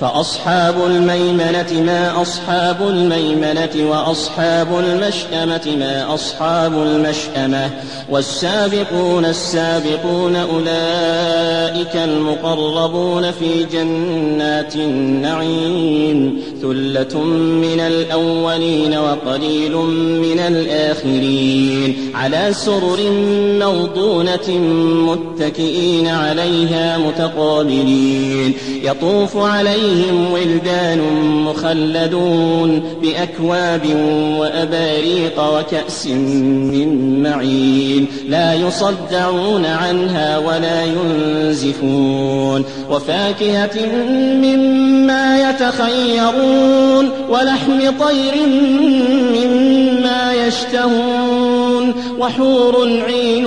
فأصحاب الميمنة ما أصحاب الميمنة وأصحاب المشأمة ما أصحاب المشأمة والسابقون السابقون أولئك المقربون في جنات النعيم ثلة من الأولين وقليل من الآخرين على سرر موضونة متكئين عليها متقابلين يطوف عليهم عليهم ولدان مخلدون بأكواب وأباريق وكأس من معين. لا يصدعون عنها ولا ينزفون. وفاكهة مما يتخيرون ولحم طير مما يشتهون. وحور عين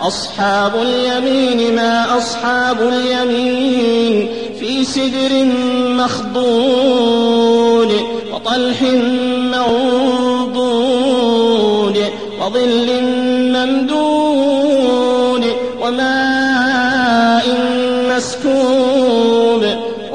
وأصحاب اليمين ما أصحاب اليمين في سدر مخضود وطلح منضود وظل ممدود وماء مسكوب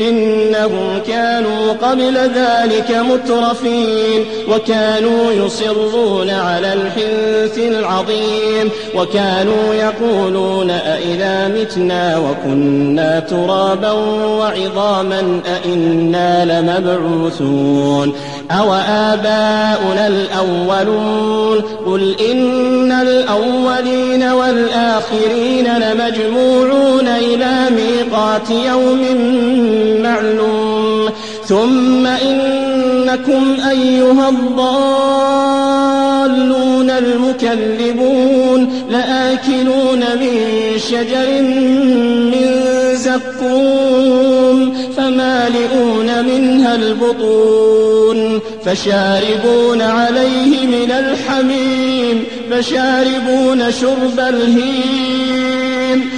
إنهم كانوا قبل ذلك مترفين وكانوا يصرون على الحنث العظيم وكانوا يقولون أئذا متنا وكنا ترابا وعظاما أئنا لمبعوثون أو آباؤنا الأولون قل إن الأولين والآخرين لمجموعون إلى ميقات يوم معلوم. ثم إنكم أيها الضالون المكذبون. لآكلون من شجر من زقوم. فمالئون منها البطون. فشاربون عليه من الحميم. فشاربون شرب الهيم.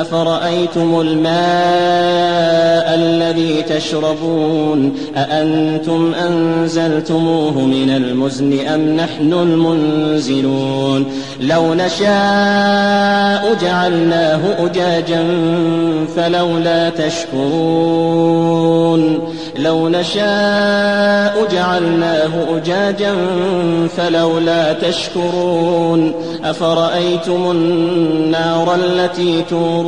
أفرأيتم الماء الذي تشربون أأنتم أنزلتموه من المزن أم نحن المنزلون لو نشاء جعلناه أجاجا فلولا تشكرون لو نشاء جعلناه أجاجا فلولا تشكرون أفرأيتم النار التي تورون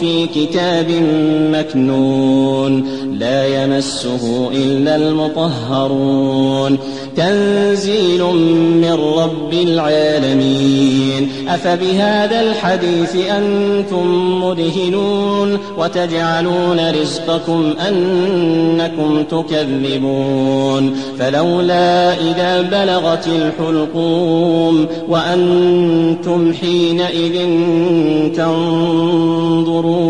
في كتاب مكنون لا يمسه إلا المطهرون تنزيل من رب العالمين. أفبهذا الحديث أنتم مدهنون وتجعلون رزقكم أنكم تكذبون. فلولا إذا بلغت الحلقوم وأنتم حينئذ تنظرون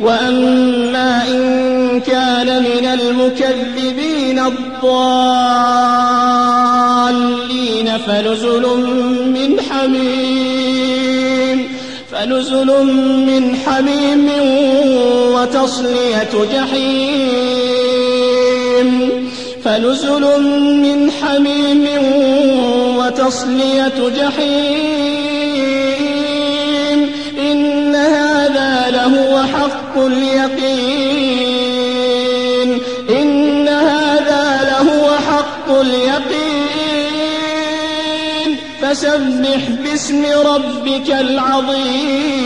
وأما إن كان من المكذبين الضالين فنزل من حميم فنزل من حميم وتصلية جحيم فنزل من حميم وتصلية جحيم حق اليقين. إن هذا لهو حق اليقين. فسبح باسم ربك العظيم.